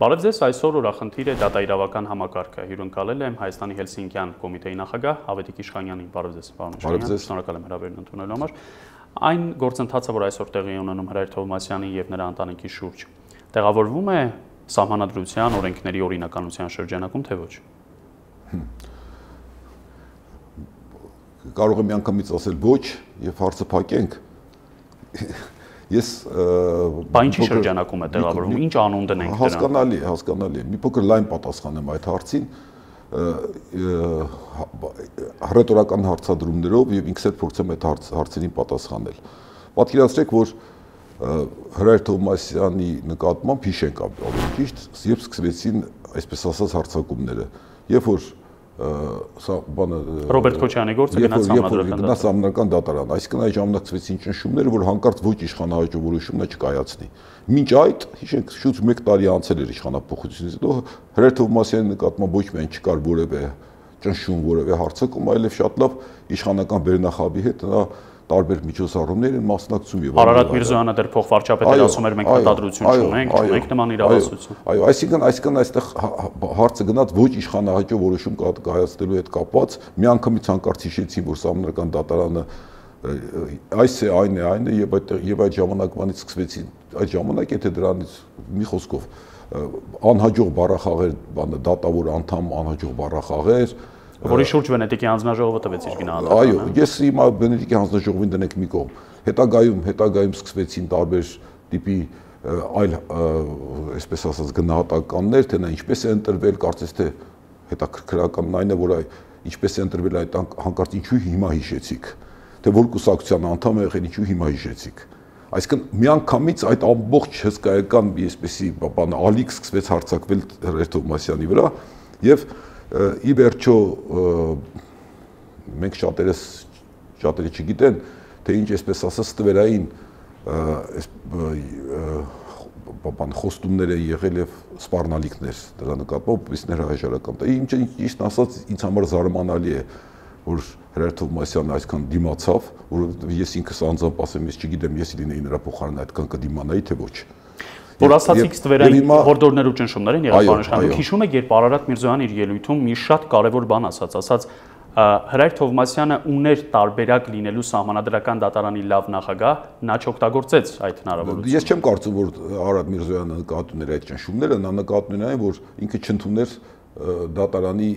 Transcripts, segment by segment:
Բարև ձեզ, այսօր օրախնդիր է դատաիրավական համակարգը։ Հյուրընկալել եմ Հայաստանի Հելսինկյան կոմիտեի նախագահ Ավետիք Իշխանյանին։ Բարև ձեզ, պարոն Իշխանյան։ Շնորհակալ եմ հրավերն ընդունելու համար։ Այն գործընթացը, որ այսօր տեղի ունենում Հրայր Թովմասյանի եւ նրա ընտանիքի շուրջ, տեղավորվում է սահմանադրության օրենքների օրինականության շրջանակում, թե ոչ։ Կարող եմ միանգամից ասել ոչ եւ հարցը փակենք Ես Բա ինչի շրջանակում է տեղավորվում, ինչ անուն դնենք դրան։ Հասկանալի, հասկանալի է։ Մի փոքր լայն պատասխանեմ այդ հարցին հռետորական հարցադրումներով եւ ինքս էլ փորձեմ այդ հարց, հարցերին պատասխանել։ Պատկերացրեք, որ Հրայր Թովմասյանի նկատմամբ հիշենք ավելի ճիշտ, երբ սկսվեցին այսպես ասած հարցակումները, երբ որ սա բանը Ռոբերտ Քոչյանի գործը գնաց համադրական գնաց համադրական դատարան այսինքն այդ ժամանակցվեցին ճնշումները որ հանկարծ ոչ իշխանահայճ որոշումն է չկայացնի մինչ այդ հիշենք շուտ 1 տարի անցել էր իշխանապողությունից հետո Հրեր Թովմասյանի նկատմամբ ոչ միայն չկար որևէ ճնշում որևէ հարցակում այլև շատ լավ իշխանական բերնախաբի հետ նա տարբեր միջոցառումներ են մասնակցում եւ Արարատ Միրզոյանը դեռ փոխվարչապետը ասում էր մենք մտադրություն չունենք, չունենք նման իրավասություն։ Այո, այսինքն այսինքն այստեղ հարցը գնաց ոչ իշխանահաճո որոշում կայացնելու հետ կապված, միանգամից հանկարծ հիշեցին, որ սամնական դատարանը այս է, այն է, այն է եւ այդ եւ այդ ժամանակվանից սկսվեցին այդ ժամանակ եթե դրանից մի խոսքով անհաջող բառախաղեր, բանը դատավոր անդամ անհաջող բառախաղեր, որի շուրջ Վենետիկի հանձնաժողովը տվեց իր գնահատականը։ Այո, ես հիմա Վենետիկի հանձնաժողովին դնենք մի կողմ։ Հետագայում, հետագայում սկսվեցին տարբեր տիպի այլ այսպես ասած գնահատականներ, թե նա ինչպես է ընտրվել, կարծես թե հետաքրքրականն այն է, որ այ ինչպես է ընտրվել այդ հանկարծ ինչու հիմա հիշեցիք, թե որ կուսակցության անդամ է եղել, ինչու հիմա հիշեցիք։ Այսինքն միանգամից այդ ամբողջ հսկայական այսպեսի բան ալիք սկսվեց հարցակվել Ռերթովմասյանի վրա եւ և ի վերջո մենք շատերս շատերը չգիտեն, թե ինչ այսպես ասած ստվերային բան խոստումներ է եղել եւ սպառնալիքներ դրա նկատմամբ իսներ հայժարական։ Դա ինչ ճիշտ ասած ինձ համար զարմանալի է, որ Հրայր Թովմասյանը այսքան դիմացավ, որ ես ինքս անձամբ ասեմ, ես չգիտեմ, ես լինեի նրա փոխարեն այդքան կդիմանայի թե ոչ որ ասացիք ստվերային հորդորներ ու ճնշումներ են եղել բանաշխանում։ Հիշում եք, երբ Արարատ Միրզոյանը իր ելույթում մի շատ կարևոր բան ասաց, ասաց Հրայր Թովմասյանը ուներ տարբերակ լինելու սահմանադրական դատարանի լավ նախագահ, նա չօգտագործեց այդ հնարավորությունը։ Ես չեմ կարծում, որ Արարատ Միրզոյանը նկատում էր այդ ճնշումները, նա նկատում էր այն, որ ինքը չընդուներ դատարանի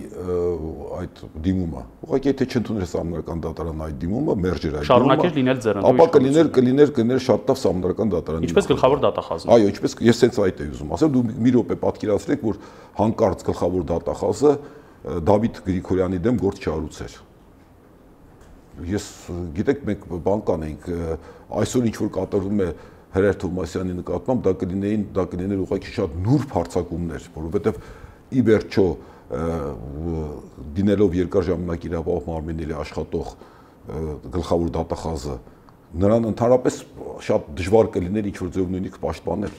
այդ դիմումը։ Ուղղակի եթե չընդուներ սահմանական դատարանը այդ դիմումը, մերժեր այդ դիմումը։ Շարունակեր լինել ձեռնտու։ Ապա կլիներ կլիներ կներ շատ լավ սահմանական դատարանի։ Ինչպես գլխավոր դատախազը։ Այո, ինչպես ես հենց այդ էի ուզում ասել, դու մի րոպե պատկերացրեք, որ հանկարծ գլխավոր դատախազը Դավիթ Գրիգորյանի դեմ գործ չարուցեր։ Ես գիտեք մենք բան կանենք այսօր ինչ որ կատարվում է Հրեր Թովմասյանի նկատմամբ դա կլինեին դա կլիներ ուղղակի շատ նուրբ հարցակումներ, որովհետև ի վերջո դինելով երկար ժամանակ իրավապահ մարմինների աշխատող գլխավոր դատախազը նրան ընդհանրապես շատ դժվար կլիներ ինչ որ ձեւ նույնիսկ պաշտպանել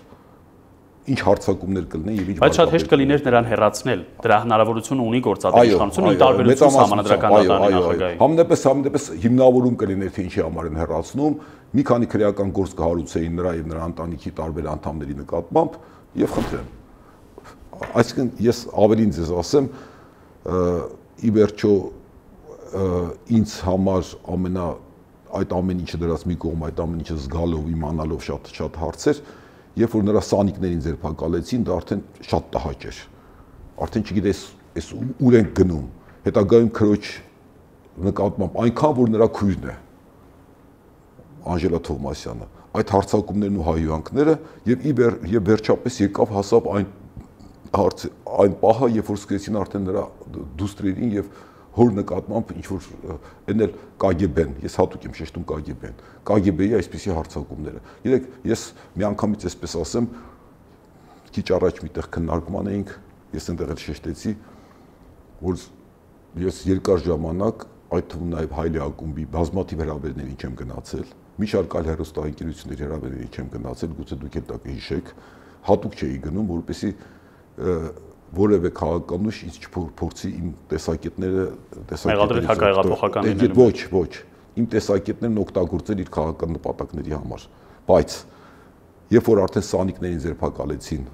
ինչ հարցակումներ կլինեն եւ ինչ Բայց շատ հեշտ կլիներ նրան հեռացնել։ Դրա հնարավորությունը ունի գործադիր իշխանությունը ի տարբերություն համանդրական դատարանի նախագահի։ Համնեպս համնեպս հիմնավորում կլիներ թե ինչի համար են հեռացնում, մի քանի քրեական գործ կհարուցեին նրա եւ նրա ընտանիքի տարբեր անդամների նկատմամբ եւ խնդրեմ այսինքն ես ավելին ձեզ ասեմ ի վերջո ինձ համար ամենա այդ ամեն ինչը դրած մի կողմ այդ ամեն ինչը զգալով իմանալով շատ շատ հարցեր երբ որ նրա սանիկներին ձերբակալեցին դա արդեն շատ տհաճ էր արդեն չգիտես այս ուր են գնում հետագայում քրոջ նկատմամբ այնքան որ նրա քույրն է Անժելա Թովմասյանը այդ հարցակումներն ու հայհոյանքները եւ ի վեր եւ վերջապես եկավ հասավ այն հարց այն պահը, երբ որ սկսեցին արդեն նրա դուստրերին եւ հոր նկատմամբ ինչ որ էնել KGB-ն, ես հատուկ եմ շեշտում KGB-ն, KGB-ի այսպիսի հարցակումները։ Գիտեք, ես միանգամից այսպես ասեմ, քիչ առաջ միտեղ քննարկման էինք, ես այնտեղ էլ շեշտեցի, որ ես երկար ժամանակ այդ թվում նաև հայլի ակումբի բազմաթիվ հրավերներին չեմ գնացել, մի շարք այլ հերոստահայկերությունների հրավերներին չեմ գնացել, գուցե դուք էլ դա կհիշեք, հատուկ չէի գնում, որպեսզի որևէ քաղաքականուշ ինձ չփորձի իմ տեսակետները տեսակետները հակահեղափոխական լինել։ Ոչ, ոչ։ Իմ տեսակետներն օգտագործել իր քաղաքական նպատակների համար։ Բայց երբ որ արդեն սանիկներին ձերբակալեցին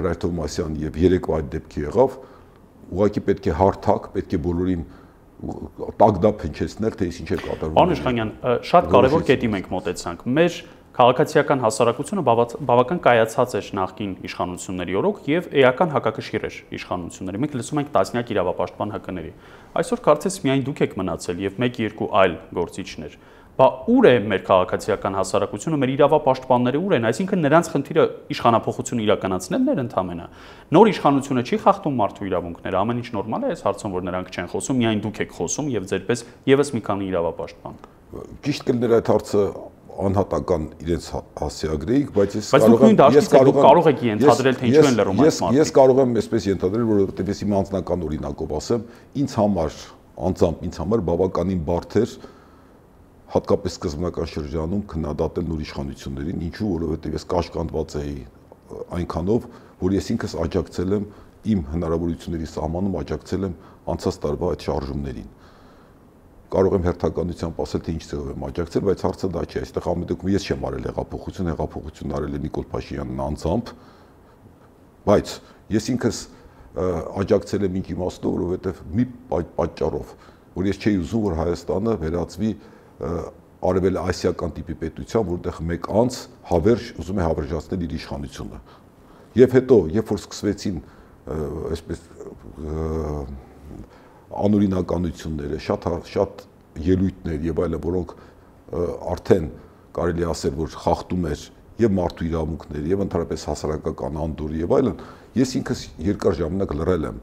Հրայր Թովմասյան եւ երեկվա այդ դեպքի եղավ, ուղղակի պետք է հարթակ, պետք է բոլորին տագդա փնչեցնել, թե ինչ է կատարվում։ Պարոն Իշխանյան, շատ կարևոր կետի մենք մտեցանք։ Մեր քաղաքացիական հասարակությունը բավական կայացած էր նախկին իշխանությունների օրոք եւ էական հակակշիռ էր իշխանությունների։ Մենք լսում ենք տասնյակ իրավապաշտպան հակների։ Այսօր կարծես միայն դուք եք մնացել եւ 1-2 այլ գործիչներ բա ուր է մեր քաղաքացիական հասարակությունը, մեր իրավապաշտպանները ուր են, այսինքն նրանց խնդիրը իշխանապողություն իրականացնելն էր ընդամենը։ Նոր իշխանությունը չի խախտում մարդու իրավունքները, ամեն ինչ նորմալ է այս հարցում, որ նրանք չեն խոսում, միայն դուք եք խոսում եւ ձերպես եւս մի քանի իրավապաշտպան։ Ճիշտ կլներ այդ հարցը անհատական իրենց հասցեագրեիք, բայց ես կարող եմ ես կարող եմ կարող եք ենթադրել թե ինչու են լրում այս մարդիկ։ Ես կարող եմ այսպես ենթադրել, որովհետեւ ես իմ անձնական օրինակով ասեմ, ինձ համար անձամբ ինձ համար բավականին բարդ էր հատկապես սկզբնական շրջանում քննադատել նոր իշխանություններին, ինչու, որովհետև ես կաշկանդված էի այնքանով, որ ես ինքս աջակցել եմ իմ հնարավորությունների սահմանում աջակցել եմ անցած տարվա այդ շարժումներին։ Կարող եմ հերթականությամբ ասել, թե ինչ ձևով եմ աջակցել, բայց հարցը դա չէ։ Այստեղ ամեն դեպքում ես չեմ արել հեղափոխություն, հեղափոխությունն արել է Նիկոլ Փաշինյանն անձամբ, բայց ես ինքս աջակցել եմ ինչ իմաստով, որովհետև մի պատճառով, որ ես չէի ուզում, որ Հայաստանը վերածվի արևել ասիական տիպի պետության, որտեղ մեկ անց հավերժ ուզում է հավերժացնել իր իշխանությունը։ Եվ հետո, երբ որ սկսվեցին այսպես անօրինականությունները, շատ շատ ելույթներ եւ այլն, որոնք արդեն կարելի ասել, որ խախտում էր եւ մարդու իրավունքներ եւ ընդհանրապես հասարակական անդոր եւ այլն, ես ինքս երկար ժամանակ լռել եմ,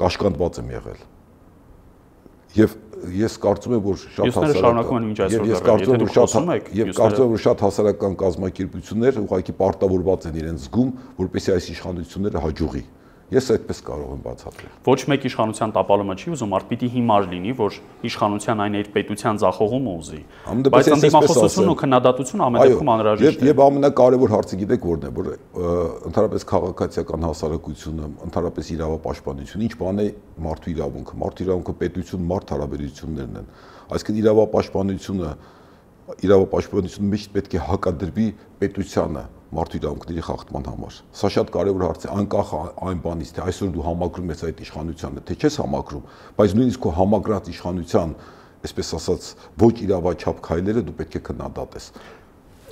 կաշկանդված եմ եղել եւ ես կարծում եմ որ շատ հասարակ շարունակում են մինչ այսօր ես կարծում եմ որ շատ եւ կարծում եմ որ շատ հասարակական կազմակերպություններ ուղղակի պարտավորված են իրենց զգում որպեսզի այս իշխանությունները հաջողի Ես այդպես կարող եմ բացատրել։ Ոչ մեկ իշխանության տապալումը չի ուզում, արդ պիտի հիմար լինի, որ իշխանության այն այդ պետության ձախողումը ուզի։ Բայց ընդդիմախոսությունն ու քննադատությունը ամեն դեպքում անհրաժեշտ է։ Եվ ամենակարևոր հարցը գիտեք որն է, որ ընդհանրապես քաղաքացիական հասարակությունը, ընդհանրապես իրավապաշտպանությունը, ինչ բան է մարդու իրավունքը։ Մարդու իրավունքը պետություն մարդ հարաբերություններն են։ Այսինքն իրավապաշտպանությունը իրավապաշտպանությունը միշտ պետք է հակադրվի պետությանը մարդու իրավունքների խախտման համար։ Սա շատ կարևոր հարց է, անկախ այն բանից, թե այսօր դու համակրում ես այդ իշխանությանը, թե չես համակրում, բայց նույնիսկ քո համակրած իշխանության, այսպես ասած, ոչ իրավաչափ քայլերը դու պետք է քննադատես։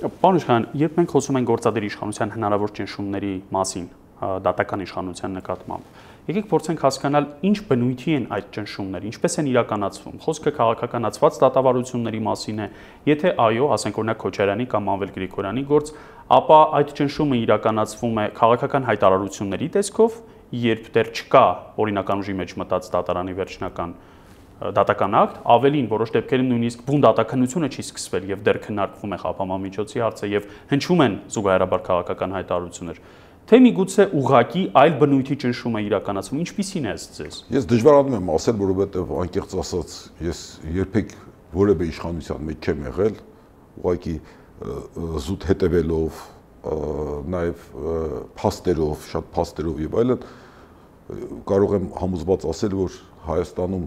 Պարոն Իշխան, երբ մենք խոսում ենք գործադիր իշխանության հնարավոր ճնշումների մասին, դատական իշխանության նկատմամբ, Եկեք փորձենք հասկանալ ինչ բնույթի են այդ ճնշումները, ինչպես են իրականացվում։ Խոսքը քաղաքականացված դատավարությունների մասին է։ Եթե այո, ասենք օրինակ Քոչարյանի կամ Անվել Գրիգորյանի գործ, ապա այդ ճնշումը իրականացվում է քաղաքական հայտարարությունների տեսքով, երբ դեռ չկա օրինական ուժի մեջ մտած դատարանի վերջնական դատական ակտ, ավելին որոշ դեպքերում նույնիսկ բուն դատականությունը չի սկսվել եւ դեռ քննարկվում է խափամամիջոցի հարցը եւ հնչում են զուգահեռաբար քաղաքական հայտարարություններ թե միգուցե ուղակի այլ բնույթի ճնշում է իրականացվում, ինչպիսին է ձեզ։ Ես դժվարանում եմ ասել, որովհետև անկեղծ ասած, ես երբեք որևէ իշխանության մեջ չեմ եղել, ուղղակի զուտ հետևելով, նաև փաստերով, շատ փաստերով եւ այլն կարող եմ համոզված ասել, որ Հայաստանում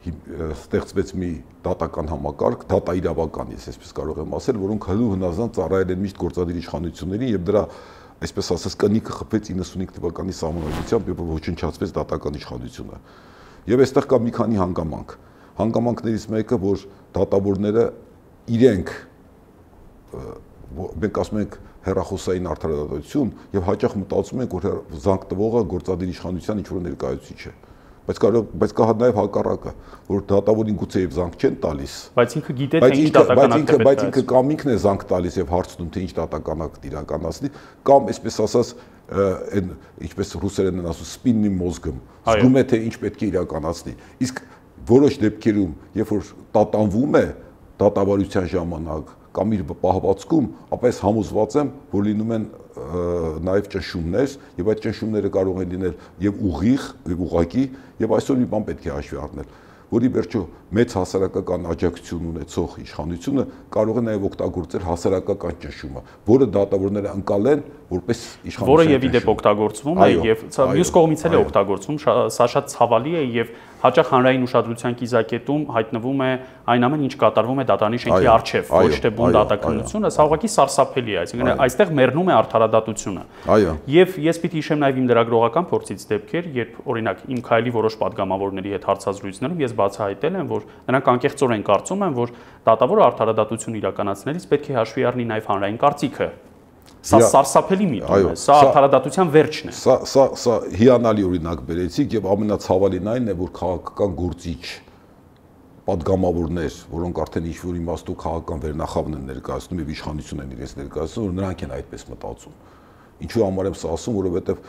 ստեղծվեց մի դատական համակարգ, դատա իրավական, ես այսպես կարող եմ ասել, որոնք հլու հնազանդ ծառայել են միշտ գործադիր իշխանություններին եւ դրա այսպես ասած կնիկը խփվեց 95 թվականի սահմանադրությամբ եւ ոչնչացվեց դատական իշխանությունը։ Եվ այստեղ կա մի քանի հանգամանք։ Հանգամանքներից մեկը, որ դատավորները իրենք մենք ասում ենք հերախոսային արդարադատություն եւ հաճախ մտածում ենք, որ զանգ տվողը գործադիր իշխանության ինչ-որ ներկայացուցիչ է բայց կարող բայց կա նաև հակառակը, որ դատավորին գուցե եւ զանգ չեն տալիս։ Բայց ինքը գիտե թե ինչ դատական ակտ է։ Բայց ինքը կամ ինքն է զանգ տալիս եւ հարցնում թե ինչ դատական ակտ իրականացնի, կամ այսպես ասած այն ինչպես ռուսերենն են ասում սպիննի մոզգում, զգում է թե ինչ պետք է իրականացնի։ Իսկ որոշ դեպքերում, երբ որ տատանվում է դատավարության ժամանակ կամ իր պահվածքում, ապա ես համոզված եմ, որ լինում են նաև ճնշումներ եւ այդ ճնշումները կարող են լինել եւ ուղիղ եւ ուղակի եւ այսօր մի բան պետք է հաշվի առնել որի վերջո մեծ հասարակական աջակցություն ունեցող իշխանությունը կարող է նաև օգտագործել հասարակական ճնշումը, որը դատավորները ընկալեն որպես իշխանություն։ Որը եւ իդեպ օգտագործվում է եւ մյուս կողմից էլ է օգտագործվում, սա շատ ցավալի է եւ հաճախ հանրային ուշադրության կիզակետում հայտնվում է այն ամեն ինչ կատարվում է դատարանի շենքի առջև, ոչ թե բուն դատականությունը, սա ուղղակի սարսափելի է, այսինքն այստեղ մեռնում է արդարադատությունը։ Այո։ Եվ ես պիտի հիշեմ նաև իմ լրագրողական փորձից դեպքեր, երբ օրինակ իմ քայլի որոշ падգամավորների հետ հարցազրույցներում ես բացահայտել եմ, որ նրանք անկեղծորեն կարծում են, որ դատավորը արդարադատություն իրականացնելիս պետք է հաշվի առնի նաև հանրային կարծիքը Սա սարսափելի միտում է, սա արդարադատության վերջն է։ Սա սա սա հիանալի օրինակ բերեցիք եւ ամենացավալին այն է, որ քաղաքական գործիչ падգամավորներ, որոնք արդեն ինչ որ իմաստու քաղաքական վերնախավն են ներկայացնում եւ իշխանություն են իրենց ներկայացնում, որ նրանք են այդպես մտածում։ Ինչու համար եմ սա ասում, որովհետեւ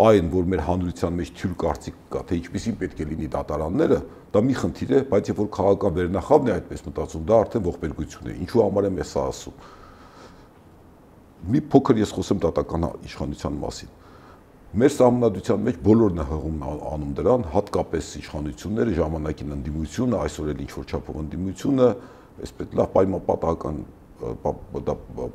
այն, որ մեր հանրության մեջ թյուր կարծիք կա, թե ինչպեսին պետք է լինի դատարանները, դա մի խնդիր է, բայց երբ որ քաղաքական վերնախավն է այդպես մտածում, դա արդեն ողբերգություն է։ Ինչու համար եմ ես սա ասում մի փոքր ես խոսեմ դատական իշխանության մասին։ Մեր համանդության մեջ բոլորն է հղում անում դրան, հատկապես իշխանությունները, ժամանակին ընդդիմությունը, այսօր էլ ինչ որ չափով ընդդիմությունը, այսպես լավ պայմանապատական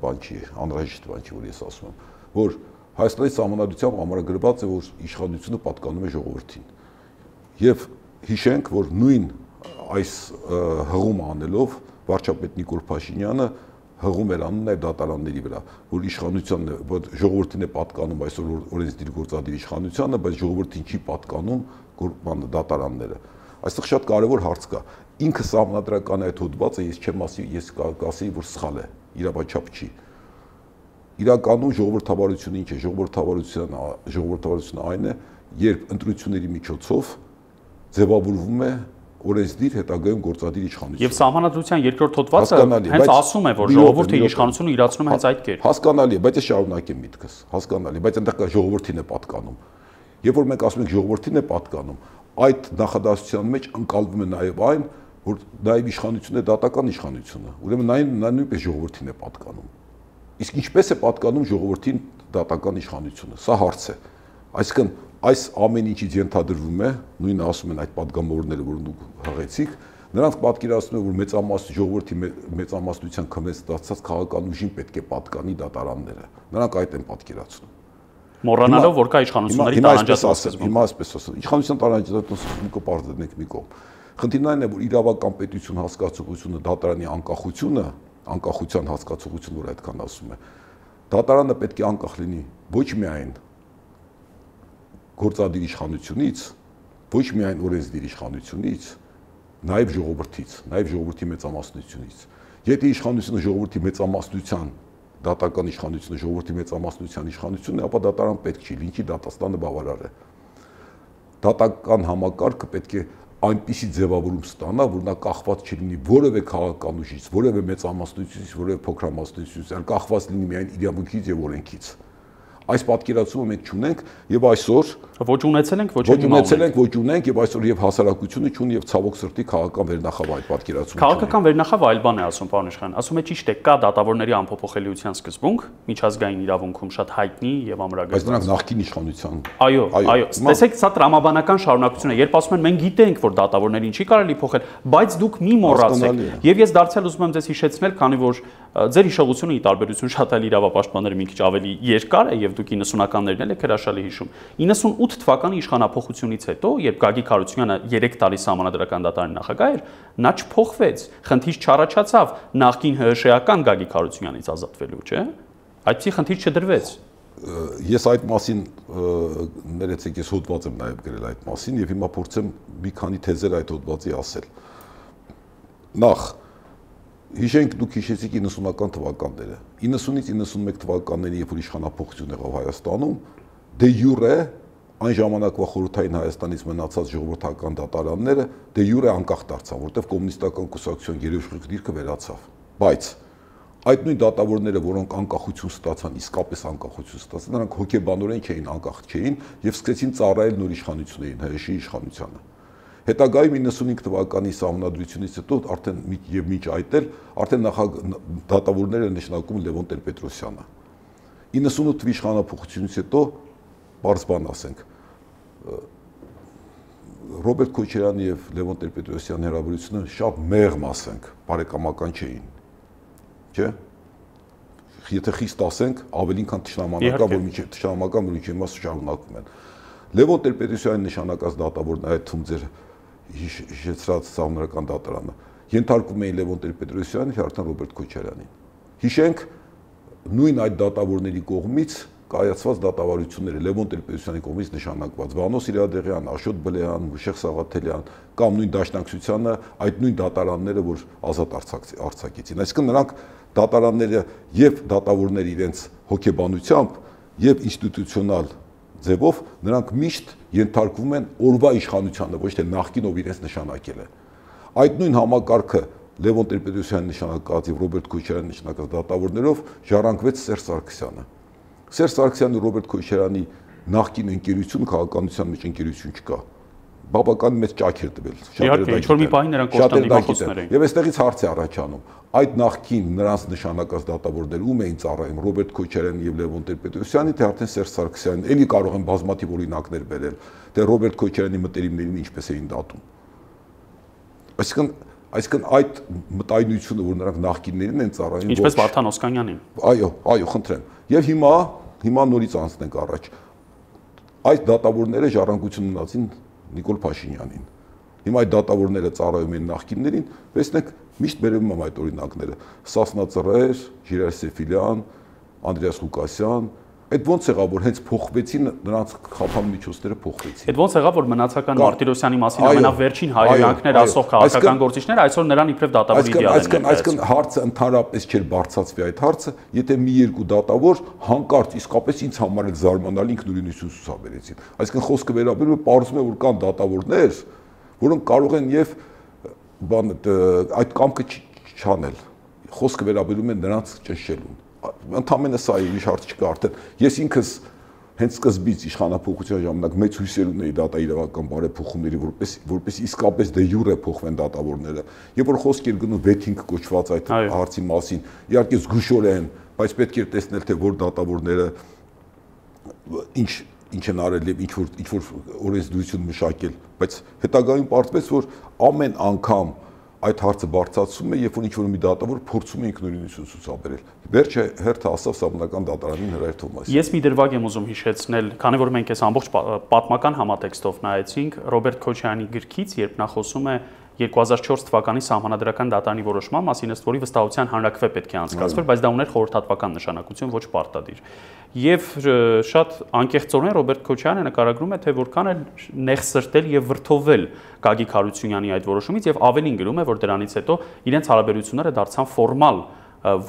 բան չի, անհրաժեշտ բան չի, որ ես ասում եմ, որ Հայաստանի համանդությամբ ամրագրված է, որ իշխանությունը պատկանում է ժողովրդին։ Եվ հիշենք, որ նույն այս հղումը անելով վարչապետ Նիկոլ Փաշինյանը հղում էր անում նաև դատարանների վրա, որ իշխանությանն է, որ ժողովրդին է պատկանում այսօր օրենսդիր գործադիր իշխանությանը, բայց ժողովրդին չի պատկանում բանը դատարանները։ Այստեղ շատ կարևոր հարց կա։ Ինքը համանդրական այդ հոդվածը ես չեմ ասի, ես կասեի, որ սխալ է, իրավաչափ չի։ Իրականում ժողովրդավարությունը ինչ է, ժողովրդավարությունը ժողովրդավարությունը այն է, երբ ընտրությունների միջոցով ձևավորվում է օրենսդիր հետագայում գործադիր իշխանություն։ Եվ սահմանադրության երկրորդ հոդվածը հենց ասում է, որ ժողովրդի իշխանությունը իրացնում է հենց այդ կերպ։ Հասկանալի է, բայց ես շարունակեմ միտքս։ Հասկանալի, բայց այնտեղ կա ժողովրդին է պատկանում։ Երբ որ մենք ասում ենք ժողովրդին է պատկանում, այդ նախադասության մեջ ընկալվում է նաև այն, որ նաև իշխանությունը դատական իշխանությունը։ Ուրեմն այն նա նույնպես ժողովրդին է պատկանում։ Իսկ ինչպես է պատկանում ժողովրդին դատական իշխանությունը։ Սա հարց է։ Այսինքն այս ամեն ինչից ենթադրվում է, նույնը ասում են այդ падգամավորները, որ դուք հղեցիք, նրանք պատկերացնում են, որ մեծամասն ժողովրդի մեծամասնության քմեց ստացած քաղաքական ուժին պետք է պատկանի դատարանները։ Նրանք այդ են պատկերացնում։ Մոռանալով, որ կա իշխանությունների տարանջատվածություն։ Հիմա այսպես ասեմ, իշխանության տարանջատվածությունը կպարտենք մի կողմ։ Խնդիրն այն է, որ իրավական պետություն հասկացողությունը դատարանի անկախությունը, անկախության հասկացողությունը, որ այդքան ասում է, դատարանը պետք է անկախ լինի ոչ միայն գործադիր իշխանությունից, ոչ միայն օրենսդիր իշխանությունից, նաև ժողովրդից, նաև ժողովրդի մեծամասնությունից։ Եթե իշխանությունը ժողովրդի մեծամասնության դատական իշխանությունը ժողովրդի մեծամասնության իշխանությունն է, ապա դատարան պետք չի, լինի դատաստանը բավարար է։ Դատական համակարգը պետք է այնպիսի ձևավորում ստանա, որ նա կախված չլինի որևէ քաղաքական ուժից, որևէ մեծամասնությունից, որևէ փոքրամասնությունից, այլ կախված լինի միայն իրավունքից եւ օրենքից այս պատկերացումը մենք չունենք եւ այսօր ոչ ունեցել ենք, ոչ ունեցել ենք, ոչ ունենք եւ այսօր եւ հասարակությունը չունի եւ ցավոք սրտի քաղաքական վերնախավ այդ պատկերացումը։ Քաղաքական վերնախավ այլ բան է ասում պարոն Իշխան։ Ասում է ճիշտ է, կա դատավորների անփոփոխելիության սկզբունք, միջազգային իրավունքում շատ հայտնի եւ ամրագրված։ Բայց նրանք նախկին իշխանության։ Այո, այո։ Տեսեք, սա տրամաբանական շարունակություն է։ Երբ ասում են մենք գիտենք, որ դատավորներին չի կարելի փոխել, բայց դուք մի մոռացեք։ Եվ ես դարձյալ ուզում եմ ձեզ հիշեցնել, քանի որ ձեր հիշողությունը ի տարբերություն շատ այլ իրավապաշտպանների մի քիչ ավելի երկար է եւ դուք 90-ականներն էլ եք հրաշալի հիշում։ 98 թվականի իշխանապողությունից հետո, երբ Գագիկ Հարությունյանը 3 տարի համանդրական դատարանի նախագահ էր, նա չփոխվեց, խնդիր չառաջացավ նախկին ՀՀՇ-ական Գագիկ Հարությունյանից ազատվելու, չէ՞։ Այդպիսի խնդիր չդրվեց ես այդ մասին ներեցեք ես հոդված եմ նաև գրել այդ մասին եւ հիմա փորձեմ մի քանի թեզեր այդ հոդվածի ասել նախ Հիշենք դուք հիշեցիք 90-ական թվականները։ 90-ից 91 թվականների, երբ որ իշխանապողություն եղավ Հայաստանում, դե յուրե այն ժամանակվա խորհրդային Հայաստանից մնացած ժողովրդական դատարանները դե յուրե անկախ դարձան, որտեղ կոմունիստական կուսակցության երաշխիք դիրքը վերացավ։ Բայց այդ նույն դատավորները, որոնք անկախություն ստացան, իսկապես անկախություն ստացան, նրանք հոգեբանորեն չէին անկախ չէին եւ սկսեցին ծառայել նոր իշխանություններին, ՀՀՇ-ի իշխանությանը։ Հետագայում 95 թվականի համանդրությունից հետո արդեն եւ միջ այդ էլ արդեն նախագ դատավորները նշանակում Լևոն Տեր-Պետրոսյանը։ 98 թվի իշխանապողությունից հետո բարձ բան ասենք Ռոբերտ Քոչարյանի եւ Լևոն Տեր-Պետրոսյանի հրավերությունը շատ մեղմ ասենք, բարեկամական չէին։ Չէ՞ եթե խիստ ասենք, ավելին քան ճշնամանական, որ միջի ճշնամանական որ միջի մասը շարունակում են։ Լևոն Տեր-Պետրոսյանի նշանակած դատավորն այդ թվում ձեր հիշեցրած սահմանական դատարանը ենթարկում էին Լևոն Տեր-Պետրոսյանին, Հերթան Ռոբերտ Քոչարյանին։ Հիշենք նույն այդ դատավորների կողմից կայացված դատավարությունները Լևոն Տեր-Պետրոսյանի կողմից նշանակված Վանո Սիրադեղյան, Աշոտ Բլեյան, Մուշեղ Սաղաթելյան կամ նույն Դաշնակցությանը այդ նույն դատարանները, որ ազատ արձակեցին։ Այսինքն նրանք դատարանները եւ դատավորները իրենց հոգեբանությամբ եւ ինստիտուցիոնալ ձևով նրանք միշտ ենթարկվում են օրվա իշխանությանը, ոչ թե նախկին ով իրենց նշանակել է։ Այդ նույն համակարգը Լևոն Տեր-Պետրոսյանի նշանակած եւ Ռոբերտ Քոչարյանի նշանակած դատավորներով ժառանգվեց Սերժ Սարգսյանը։ Սերժ Սարգսյանը Ռոբերտ Քոչարյանի նախկին ընկերություն քաղաքականության մեջ ընկերություն չկա բավական մեծ ճաք էր տվել։ Իհարկե, ինչ որ մի բանի նրանք կոստանդինոպոսներ էին։ Եվ այստեղից հարց է առաջանում. Այդ նախքին նրանց նշանակած դատավորներ ում էին ծառայում Ռոբերտ Քոչարյանի եւ Լևոն Տեր-Պետրոսյանի, թե արդեն Սերժ Սարգսյանին, ելի կարող են բազմաթիվ օրինակներ բերել, թե Ռոբերտ Քոչարյանի մտերիմներին ինչպես էին դատում։ Այսինքն այսինքն այդ մտայնությունը, որ նրանք նախկիններին են ծառայում, ինչպես Վարդան Օսկանյանին։ Այո, այո, խնդրեմ։ Եվ հիմա հիմա նորից անցնենք առաջ։ Այդ դատավորները ժառանգություն ունացին Նիկոլ Փաշինյանին։ Հիմա այդ դատավորները ծառայում են նախկիններին, տեսնեք միշտ բերում եմ այդ օրինակները։ Սասնա Ծռեր, Ժիրայր Սեֆիլյան, Անդրեաս Ղուկասյան, Այդ ոնց եղավ որ հենց փոխվեցին նրանց խափան միջոցները փոխվեցին։ Այդ ոնց եղավ որ մնացական Մարտիրոսյանի մասին ամենավերջին հայրանքներ ասող քաղաքական գործիչները այսօր նրան իբրև դատավորի դիալ են։ Այսինքն այսինքն հարցը ընդհանրապես չէր բարձացվի այդ հարցը, եթե մի երկու դատավոր հանկարծ իսկապես ինձ համար էլ զարմանալի ինքնուրույնություն ցուցաբերեցին։ Այսինքն խոսքը վերաբերում է պարզում է որ կան դատավորներ, որոնք կարող են եւ բան այդ կամքը չանել։ Խոսքը վերաբերում է նրանց ճնշելուն ընդամենը սա է, իշ հարց չկա արդեն։ Ես ինքս հենց սկզբից իշխանապողության ժամանակ մեծ հույսեր ունեի դատա իրավական բարեփոխումների, որպես որպես իսկապես դե յուրե փոխվեն դատավորները։ Եվ որ խոսք էր գնում վեթինգ կոչված այդ հարցի մասին, իհարկե զգուշորեն, բայց պետք էր տեսնել թե որ դատավորները ինչ ինչ են արել եւ ինչ որ ինչ որ օրենսդրություն մշակել, բայց հետագայում պարզվեց որ ամեն անգամ այդ հարցը բարձրացում է, երբ որ ինչ-որ մի դատավոր փորձում է ինքնուրույնություն ցուցաբերել։ Վերջը հերթը ասավ սահմանական դատարանին Հրայր Թոմասին։ Ես մի դրվագ եմ ուզում հիշեցնել, քանի որ մենք այս ամբողջ պատմական համատեքստով նայեցինք Ռոբերտ Քոչյանի գրքից, երբ նա խոսում է 2004 թվականի սահմանադրական դատարանի որոշման մասին, ըստ որի վստահության հանրակրվե պետք է անցկացվեր, բայց դա ուներ խորհրդատվական նշանակություն, ոչ պարտադիր։ Եվ շատ անկեղծորեն Ռոբերտ Քոչյանը նկարագրում է, թե որքան է նեղսրտել եւ վրթովել Գագիկ Հարությունյանի այդ որոշումից եւ ավելին գրում է, որ դրանից հետո իրենց հարաբերությունները դարձան ֆորմալ,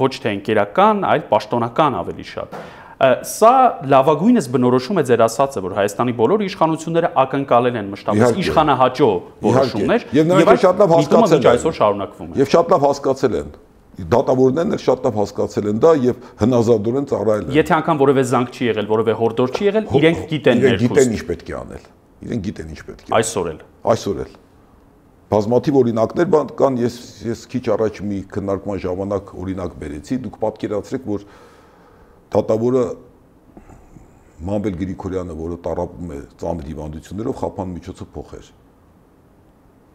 ոչ թե ընկերական, այլ պաշտոնական ավելի շատ։ Սա լավագույնս բնորոշում է ձեր ասածը, որ Հայաստանի բոլոր իշխանությունները ակնկալել են մշտապես իշխանահաճո որոշումներ եւ նրանք շատ լավ հասկացել են այսօր շարունակվում է։ Եվ շատ լավ հասկացել են դատավորներն էլ շատ լավ հասկացել են դա եւ հնազանդորեն ծառայել են։ Եթե անգամ որևէ զանգ չի եղել, որևէ հորդոր չի եղել, իրենք գիտեն ներքուստ։ Իրենք գիտեն ինչ պետք է անել։ Իրենք գիտեն ինչ պետք է։ Այսօր էլ։ Այսօր էլ։ Բազմաթիվ օրինակներ կան, ես ես քիչ առաջ մի քննարկման ժամանակ օրինակ բերեցի, դուք պատկերացրեք, որ դատավորը Մամբել Գրիգորյանը, որը տարապում է ծանր հիվանդություններով, խափան միջոցը փոխեր։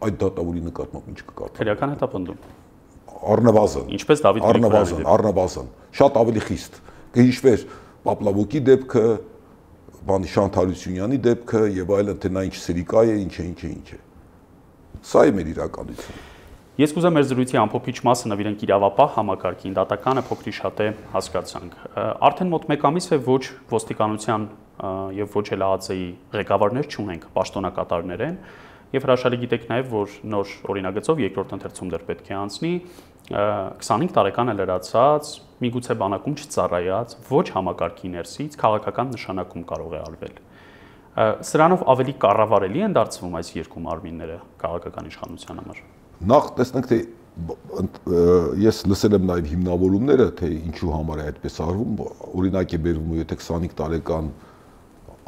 Այդ դատավորի նկատմամբ ինչ կկարդա։ Քրեական հետապնդում առնվազն ինչպես Դավիթ առնվազն առնվազն շատ ավելի խիստ կհիշվեր Պապլավոկի դեպքը բանի Շանթալյուսյանի դեպքը եւ այլն թե նա ինչ սերիկա է ինչ է ինչ է ինչ է սա է մեր իրականությունը Ես կուզեմ մեր զրույցի ամփոփիչ մասը նվիրենք իրավապահ համակարգին, դատականը փոքրի շատ է հասկացանք։ Արդեն մոտ 1 ամիս է ոչ ոստիկանության եւ ոչ էլ ԱԱՑ-ի ղեկավարներ չունենք, պաշտոնակատարներ են, Եվ հրաշալի գիտեք նաև, որ նոր օրինագծով երկրորդ ընթերցում դեռ պետք է անցնի 25 տարեկան է լրացած, միգուցե բանակում չծառայած, ոչ համակարգի ներսից քաղաքական նշանակում կարող է արվել։ Սրանով ավելի կառավարելի են դարձվում այս երկու մարմինները քաղաքական իշխանության համար նախ տեսնենք թե ես լսել եմ նաև հիմնավորումները, թե ինչու համար է այդպես արվում, օրինակ է բերվում, եթե 25 տարեկան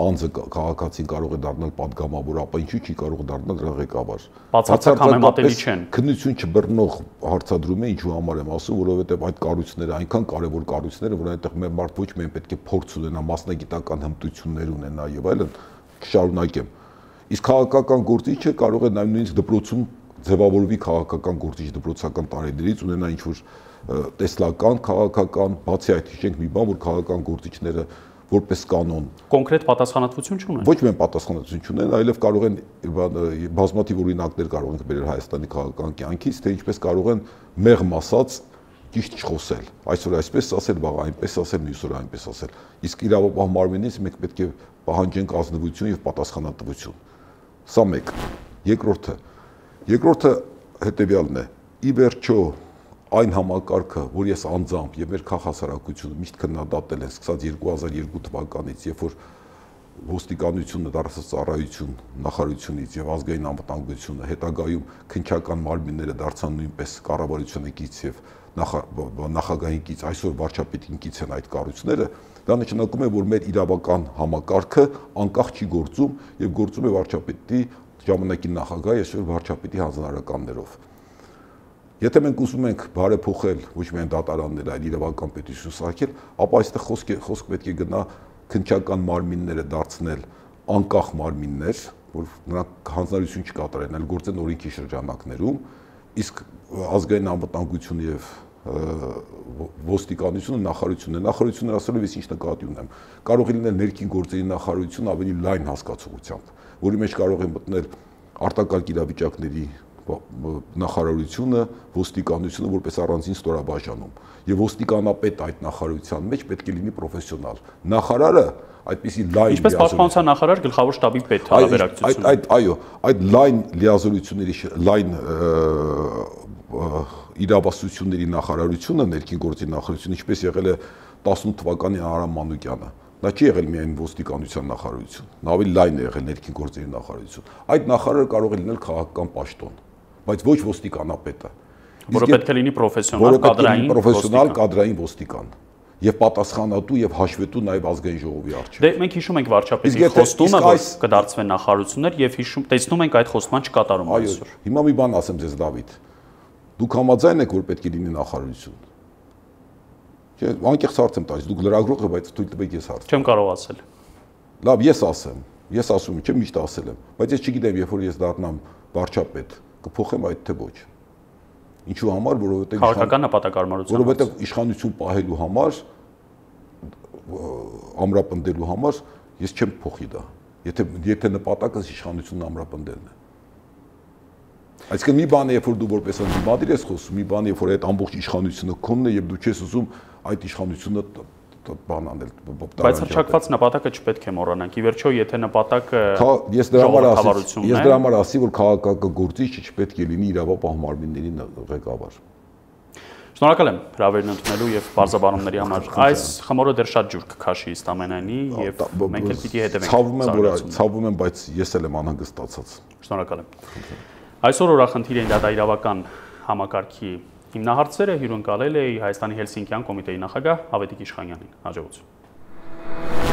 անձը քաղաքացին կարող է դառնալ падգամավոր, ապա ինչու՞ չի կարող դառնալ ղեկավար։ Բացարձակ համեմատելի չեն։ Քննություն չբռնող հարցադրում է, ինչու համար եմ ասում, որովհետև այդ կառույցները այնքան կարևոր կառույցներ, որ այնտեղ մեր մարդ ոչ միայն պետք է փորձ ունենա, մասնագիտական հմտություններ ունենա եւ այլն, շարունակեմ։ Իսկ քաղաքական գործիչը կարող է նաև նույնիսկ դպրոցում ձևավորվի քաղաքական գործիչ դպրոցական տարիներից ունենա ինչ որ տեսլական, քաղաքական, բացի այդ հիշենք մի բան, որ քաղաքական գործիչները որպես կանոն։ Կոնկրետ պատասխանատվություն չունեն։ Ոչ միայն պատասխանատվություն չունեն, այլև կարող են բազմաթիվ օրինակներ կարող են բերել Հայաստանի քաղաքական կյանքից, թե ինչպես կարող են մեղմ ասած ճիշտ չխոսել։ Այսօր այսպես ասել, վաղ այնպես ասել, մյուս օր այնպես ասել։ Իսկ իրավապահ մարմինից մենք պետք է պահանջենք ազնվություն եւ պատասխանատվություն։ Սա մեկ։ Երկրորդը։ Երկրորդը հետեւյալն է։ Ի վերջո այն համակարգը, որ ես անձամբ եւ մեր քաղաքասարակությունը միշտ քննադատել են սկսած 2002 թվականից, երբ որ ոստիկանությունը դարձած ծառայություն նախարարությունից եւ ազգային անվտանգությունը հետագայում քնչական մարմինները դարձան նույնպես կառավարությունը կից եւ նախագահին կից այսօր վարչապետին կից են այդ կառույցները դա նշանակում է որ մեր իրավական համակարգը անկախ չի գործում եւ գործում է վարչապետի ժամանակի նախագահի այսօր վարչապետի հանձնարարականներով Եթե մենք ուզում ենք բարեփոխել ոչ միայն դատարաններ, այլ իրավական պետություն սարքել, ապա այստեղ խոսք է, խոսք պետք է գնա քնչական մարմինները դարձնել անկախ մարմիններ, որ նրանք հանձնարարություն չկատարեն, այլ գործեն օրենքի շրջանակներում, իսկ ազգային անվտանգություն եւ ոստիկանությունը նախարարությունն է նախարարությունը ասելով ես ինչ նկատի ունեմ կարող է լինել ներքին գործերի նախարարություն ավելի լայն հասկացողությամբ որի մեջ կարող է մտնել արտակարգ իրավիճակների նախարարությունը, ոստիկանությունը որպես առանձին ստորաբաժանում։ Եվ ոստիկանապետ այդ նախարարության մեջ պետք է լինի պրոֆեսիոնալ։ Նախարարը այդպիսի լայն Ինչպես պաշտպանության նախարար գլխավոր շտաբի պետ հարաբերակցություն։ Այդ այդ այո, այդ լայն լիազորությունների լայն իրավասությունների նախարարությունը, ներքին գործի նախարարությունը, ինչպես եղել է 18 թվականի Արամ Մանուկյանը, Դա չի եղել միայն ոստիկանության նախարարություն, նա ավելի լայն է եղել ներքին գործերի նախարարություն։ Այդ նախարարը կարող է լինել քաղաքական պաշտոն բայց ոչ ոստիկանապետը։ Որը պետք է լինի պրոֆեսիոնալ կադրային պրոֆեսիոնալ կադրային ոստիկան եւ պատասխանատու եւ հաշվետու նաեւ ազգային ժողովի առջեւ։ Դե մենք հիշում ենք վարչապետի խոստումը, որ կդարձվեն նախարարություններ եւ հիշում տեսնում ենք այդ խոստման չկատարումը այսօր։ Հիմա մի բան ասեմ ձեզ Դավիթ։ Դուք համաձայն եք, որ պետք է լինի նախարարություն։ անկեղծ հարց եմ տալիս, դուք լրագրող եք, բայց թույլ տվեք ես հարց։ Չեմ կարող ասել։ Լավ, ես ասեմ։ Ես ասում եմ, չէ, միշտ ասել եմ, բայց ես չգիտեմ, երբ որ ես դառնամ վարչապետ, կփոխեմ այդ թե ոչ։ Ինչու համար, որովհետև քաղաքական նպատակարարություն, որովհետև իշխանություն պահելու համար ամրապնդելու համար ես չեմ փոխի դա։ Եթե եթե նպատակս իշխանությունն ամրապնդելն է։ Այսինքն մի բան է, երբ որ դու որպես ընդդիմադիր ես խոսում, մի բան է, երբ որ այդ ամբողջ իշխանությունը քոնն է եւ դու չես ուզում այդ իշխանությունը բան անել բայց հրճակված նպատակը չպետք է մոռանանք ի վերջո եթե նպատակը ես դրա համար ասի ես դրա համար ասի որ քաղաքական գործիչը չպետք է լինի իրավապահ մարմինների ղեկավար Շնորհակալ եմ հրավերն ընդունելու եւ բարձաբանումների համար։ Այս խմորը դեռ շատ ջուր կքաշի ըստ ամենայնի եւ մենք էլ պիտի հետևենք։ Ցավում եմ, որ ցավում եմ, բայց ես էլ եմ անհանգստացած։ Շնորհակալ եմ։ Այսօր օրախնդիր են դատա իրավական համակարգի Հիմնահարցերը հյուրընկալել է Հայաստանի Հելսինկյան կոմիտեի նախագահ Ավետիք Իշխանյանին։ Հաջողություն։